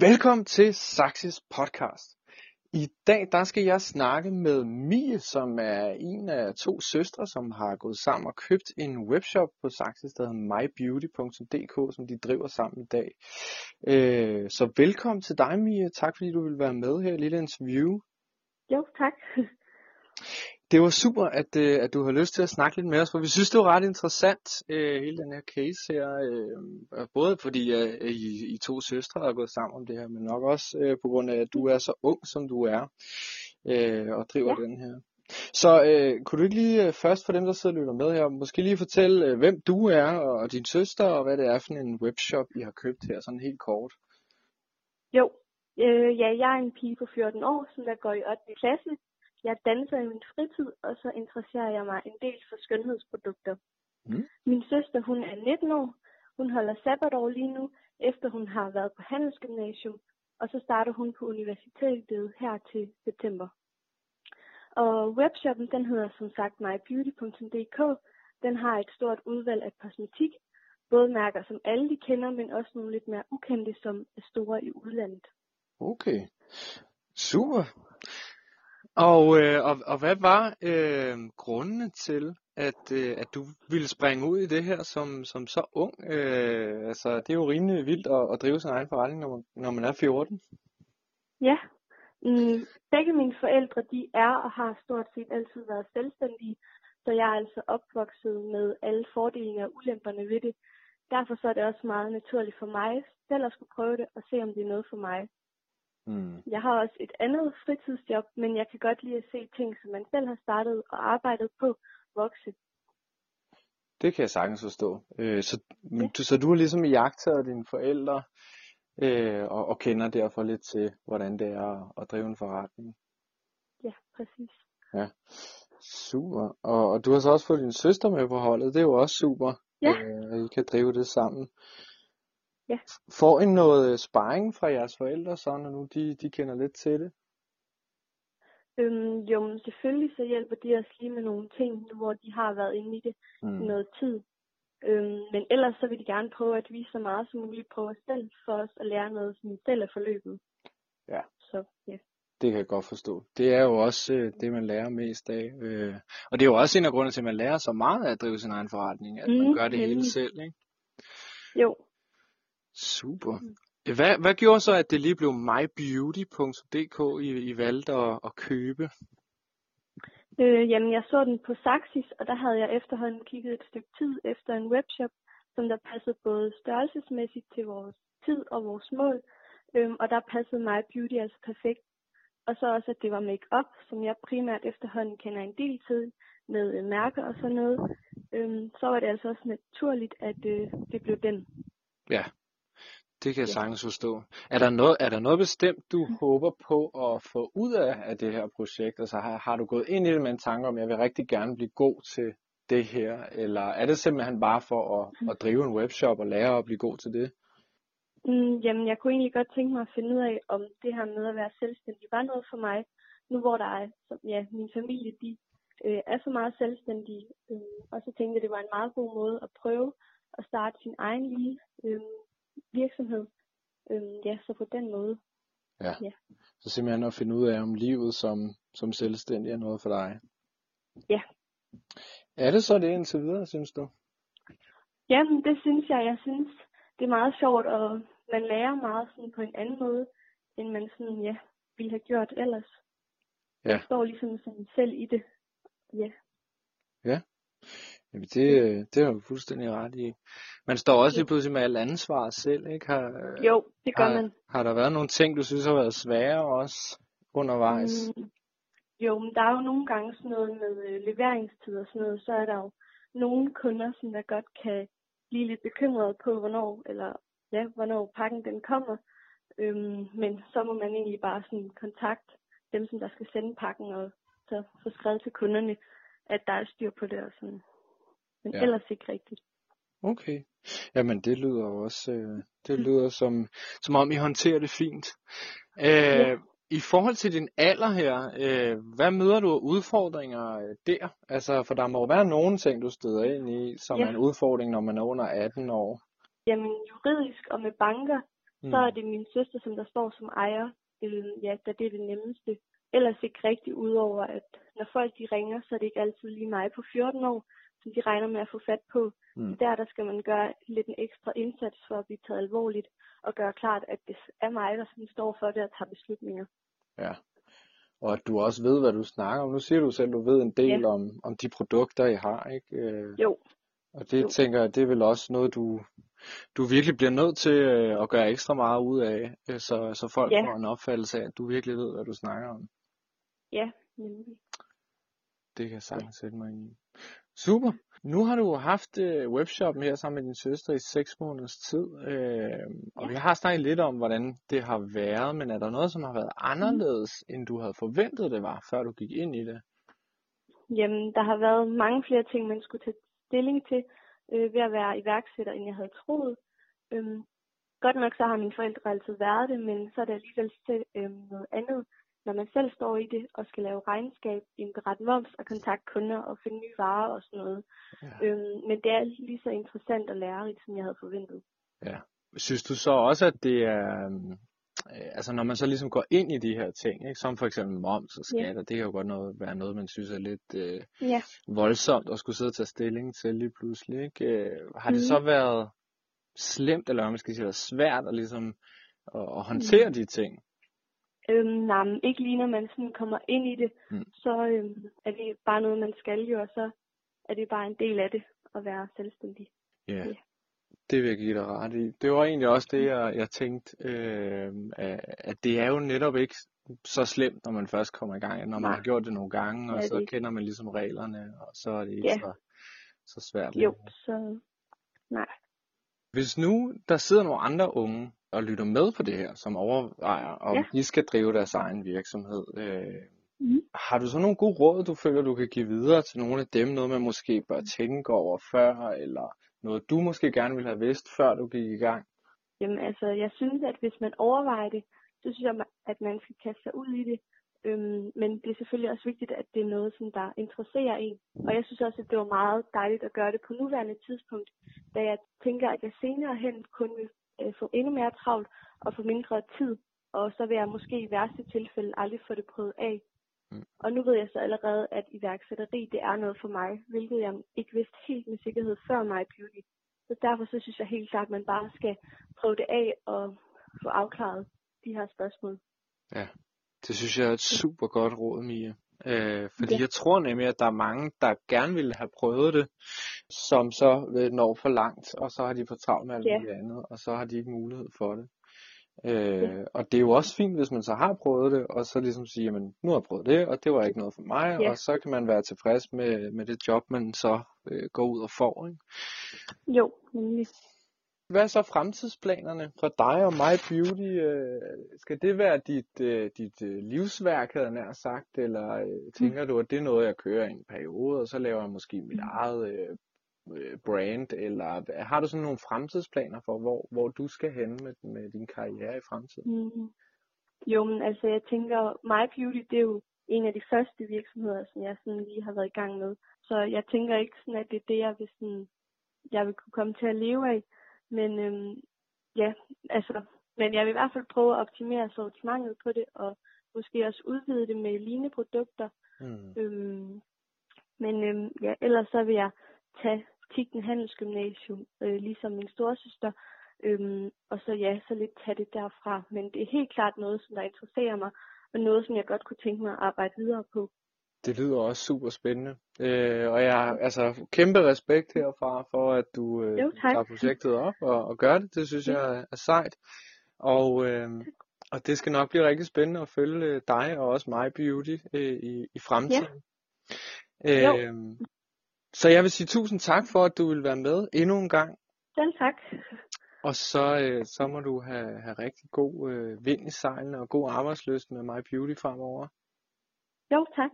Velkommen til Saxis podcast. I dag der skal jeg snakke med Mie, som er en af to søstre, som har gået sammen og købt en webshop på Saxis, der hedder mybeauty.dk, som de driver sammen i dag. Øh, så velkommen til dig, Mie. Tak fordi du vil være med her i lille interview. Jo, tak. Det var super, at, øh, at du har lyst til at snakke lidt med os, for vi synes, det var ret interessant, øh, hele den her case her. Øh, både fordi øh, I, I to søstre har gået sammen om det her, men nok også øh, på grund af, at du er så ung, som du er, øh, og driver ja. den her. Så øh, kunne du ikke lige øh, først for dem, der sidder og lytter med her, måske lige fortælle, øh, hvem du er, og din søster, og hvad det er for en webshop, I har købt her, sådan helt kort. Jo, øh, ja, jeg er en pige på 14 år, som der går i 8. klasse, jeg danser i min fritid, og så interesserer jeg mig en del for skønhedsprodukter. Mm. Min søster, hun er 19 år. Hun holder sabbatår lige nu, efter hun har været på handelsgymnasium, og så starter hun på universitetet her til september. Og webshoppen, den hedder som sagt mybeauty.dk. Den har et stort udvalg af kosmetik, både mærker, som alle de kender, men også nogle lidt mere ukendte, som er store i udlandet. Okay, super. Og, øh, og, og hvad var øh, grundene til, at, øh, at du ville springe ud i det her som, som så ung? Øh, altså, det er jo rimelig vildt at, at drive sin egen forretning, når man, når man er 14. Ja, mm, begge mine forældre, de er og har stort set altid været selvstændige, så jeg er altså opvokset med alle fordelene og ulemperne ved det. Derfor så er det også meget naturligt for mig selv at skulle prøve det og se, om det er noget for mig. Mm. Jeg har også et andet fritidsjob, men jeg kan godt lide at se ting, som man selv har startet og arbejdet på, vokse. Det kan jeg sagtens forstå. Øh, så, ja. du, så du har ligesom jagtet dine forældre, øh, og, og kender derfor lidt til, hvordan det er at, at drive en forretning. Ja, præcis. Ja, super. Og, og du har så også fået din søster med på holdet, det er jo også super, ja. øh, at I kan drive det sammen. Ja. Får I noget øh, sparring fra jeres forældre, så når nu de, de kender lidt til det? Øhm, jo, men selvfølgelig så hjælper de os lige med nogle ting, nu hvor de har været inde i det mm. noget tid. Øhm, men ellers så vil de gerne prøve at vise så meget som muligt os selv, for os at lære noget som selv er forløbet. Ja. Så, ja. Det kan jeg godt forstå. Det er jo også øh, det, man lærer mest af. Øh, og det er jo også en af grundene til, at man lærer så meget af at drive sin egen forretning, at mm, man gør det hele selv, ikke? Jo, Super. Mm. Hvad, hvad gjorde så, at det lige blev mybeauty.dk, I, I valgte at, at købe? Øh, jamen, jeg så den på Saxis, og der havde jeg efterhånden kigget et stykke tid efter en webshop, som der passede både størrelsesmæssigt til vores tid og vores mål, øhm, og der passede My Beauty altså perfekt. Og så også, at det var make-up, som jeg primært efterhånden kender en del til, med øh, mærker og sådan noget. Øhm, så var det altså også naturligt, at øh, det blev den. Ja, det kan jeg sagtens forstå. Er der noget, er der noget bestemt, du mm. håber på at få ud af, af det her projekt? Altså har, har du gået ind i det med en tanke om, at jeg vil rigtig gerne blive god til det her? Eller er det simpelthen bare for at, mm. at drive en webshop og lære at blive god til det? Mm, jamen, jeg kunne egentlig godt tænke mig at finde ud af, om det her med at være selvstændig var noget for mig. Nu hvor der er, ja, min familie, de øh, er så meget selvstændige. Øh, og så tænkte jeg, det var en meget god måde at prøve at starte sin egen lille øh, virksomhed. Øhm, ja, så på den måde. Ja. ja. Så simpelthen at finde ud af, om livet som, som selvstændig er noget for dig. Ja. Er det så det indtil videre, synes du? Jamen, det synes jeg. Jeg synes, det er meget sjovt, og man lærer meget sådan på en anden måde, end man sådan, ja, ville have gjort ellers. Ja. Jeg står ligesom sådan selv i det. Ja. Ja. Jamen det, det har du fuldstændig ret i. Man står også lige pludselig med alt ansvar selv, ikke? Har, jo, det gør har, man. Har der været nogle ting, du synes har været svære også undervejs? Mm, jo, men der er jo nogle gange sådan noget med øh, leveringstid og sådan noget, så er der jo nogle kunder, som der godt kan blive lidt bekymrede på, hvornår, eller ja, hvornår pakken den kommer. Øhm, men så må man egentlig bare sådan kontakte dem, som der skal sende pakken, og så få skrevet til kunderne, at der er styr på det og sådan men ja. ellers ikke rigtigt. Okay. Jamen det lyder også, øh, det lyder som, som om I håndterer det fint. Øh, ja. I forhold til din alder her, øh, hvad møder du af udfordringer øh, der? Altså, for der må være nogle ting, du støder ind i, som ja. er en udfordring, når man er under 18 år. Jamen, juridisk og med banker, mm. så er det min søster, som der står som ejer, øh, ja, da det er det nemmeste. Ellers ikke rigtig udover, at når folk de ringer, så er det ikke altid lige mig på 14 år, som de regner med at få fat på. Mm. Der, der skal man gøre lidt en ekstra indsats for at blive taget alvorligt, og gøre klart, at det er mig, der står for det og tager beslutninger. Ja, og at du også ved, hvad du snakker om. Nu siger du selv, at du ved en del ja. om, om de produkter, I har, ikke? Øh, jo. Og det jo. tænker jeg, det er vel også noget, du, du virkelig bliver nødt til øh, at gøre ekstra meget ud af, øh, så, så folk ja. får en opfattelse af, at du virkelig ved, hvad du snakker om. Ja, nemlig. Det kan jeg sagtens sætte mig ind i. Super. Nu har du haft øh, webshoppen her sammen med din søster i seks måneders tid, øh, og ja. vi har snakket lidt om, hvordan det har været, men er der noget, som har været anderledes, mm. end du havde forventet det var, før du gik ind i det? Jamen, der har været mange flere ting, man skulle tage stilling til øh, ved at være iværksætter, end jeg havde troet. Øhm, godt nok så har mine forældre altid været det, men så er det alligevel øh, noget andet når man selv står i det og skal lave regnskab, indberette moms og kontakte kunder og finde nye varer og sådan noget. Ja. Øhm, men det er lige så interessant og lærerigt, som jeg havde forventet. Ja. Synes du så også, at det er, øh, altså når man så ligesom går ind i de her ting, ikke, som for eksempel moms og skatter, ja. det kan jo godt noget, være noget, man synes er lidt øh, ja. voldsomt at skulle sidde og tage stilling til lige pludselig. Ikke? Øh, har det mm. så været slemt, eller man skal sige, svært at ligesom at, at håndtere mm. de ting? Øhm, nej, men ikke lige når man sådan kommer ind i det, mm. så øhm, er det bare noget, man skal jo, og så er det bare en del af det at være selvstændig. Yeah. Ja, det vil jeg give dig ret i. Det var egentlig også det, jeg, jeg tænkte, øh, at det er jo netop ikke så slemt, når man først kommer i gang, når man Nej. har gjort det nogle gange, og ja, så kender man ligesom reglerne, og så er det ikke ja. så, så svært. Jo, så nej. Hvis nu der sidder nogle andre unge, og lytter med på det her, som overvejer, om ja. de skal drive deres egen virksomhed. Øh, mm. Har du så nogle gode råd, du føler, du kan give videre til nogle af dem? Noget, man måske bør tænke over før, eller noget, du måske gerne ville have vidst, før du gik i gang? Jamen altså, jeg synes, at hvis man overvejer det, så synes jeg, at man skal kaste sig ud i det. Øhm, men det er selvfølgelig også vigtigt, at det er noget, som der interesserer en. Og jeg synes også, at det var meget dejligt at gøre det på nuværende tidspunkt, da jeg tænker, at jeg senere hen kun vil øh, få endnu mere travlt og få mindre tid. Og så vil jeg måske i værste tilfælde aldrig få det prøvet af. Mm. Og nu ved jeg så allerede, at iværksætteri det er noget for mig, hvilket jeg ikke vidste helt med sikkerhed før mig beauty. Så derfor så synes jeg helt klart, at man bare skal prøve det af og få afklaret de her spørgsmål. Ja, det synes jeg er et super godt råd, Mia. Øh, fordi ja. jeg tror nemlig, at der er mange, der gerne ville have prøvet det, som så øh, når for langt, og så har de fået travlt med alt ja. andet, og så har de ikke mulighed for det. Øh, ja. Og det er jo også fint, hvis man så har prøvet det, og så ligesom sige, jamen nu har jeg prøvet det, og det var ikke noget for mig, ja. og så kan man være tilfreds med, med det job, man så øh, går ud og får. Ikke? Jo, nemlig. Hvad er så fremtidsplanerne for dig og My Beauty? Øh, skal det være dit, øh, dit øh, livsværk, havde nær sagt, eller tænker du, at det er noget, jeg kører i en periode, og så laver jeg måske mit mm. eget brand, eller har du sådan nogle fremtidsplaner for, hvor, hvor du skal hen med, med din karriere i fremtiden? Mm. Jo, men altså jeg tænker, My Beauty, det er jo en af de første virksomheder, som jeg sådan lige har været i gang med. Så jeg tænker ikke sådan, at det er det, jeg vil, sådan, jeg vil kunne komme til at leve af. Men øhm, ja, altså, men jeg vil i hvert fald prøve at optimere sortimentet på det, og måske også udvide det med lignende produkter. Mm. Øhm, men øhm, ja, ellers så vil jeg tage Tigten Handelsgymnasium, øh, ligesom min storesøster, øhm, og så ja, så lidt tage det derfra. Men det er helt klart noget, som der interesserer mig, og noget, som jeg godt kunne tænke mig at arbejde videre på. Det lyder også super spændende. Øh, og jeg altså kæmpe respekt herfra for, at du øh, jo, tager projektet op og, og gør det. Det synes jeg er sejt. Og, øh, og det skal nok blive rigtig spændende at følge øh, dig og også mig Beauty øh, i, i fremtiden. Ja. Øh, så jeg vil sige tusind tak for, at du vil være med endnu en gang. Selv tak. Og så, øh, så må du have, have rigtig god øh, vind i sejlene og god arbejdsløst med My Beauty fremover. Ja, tack.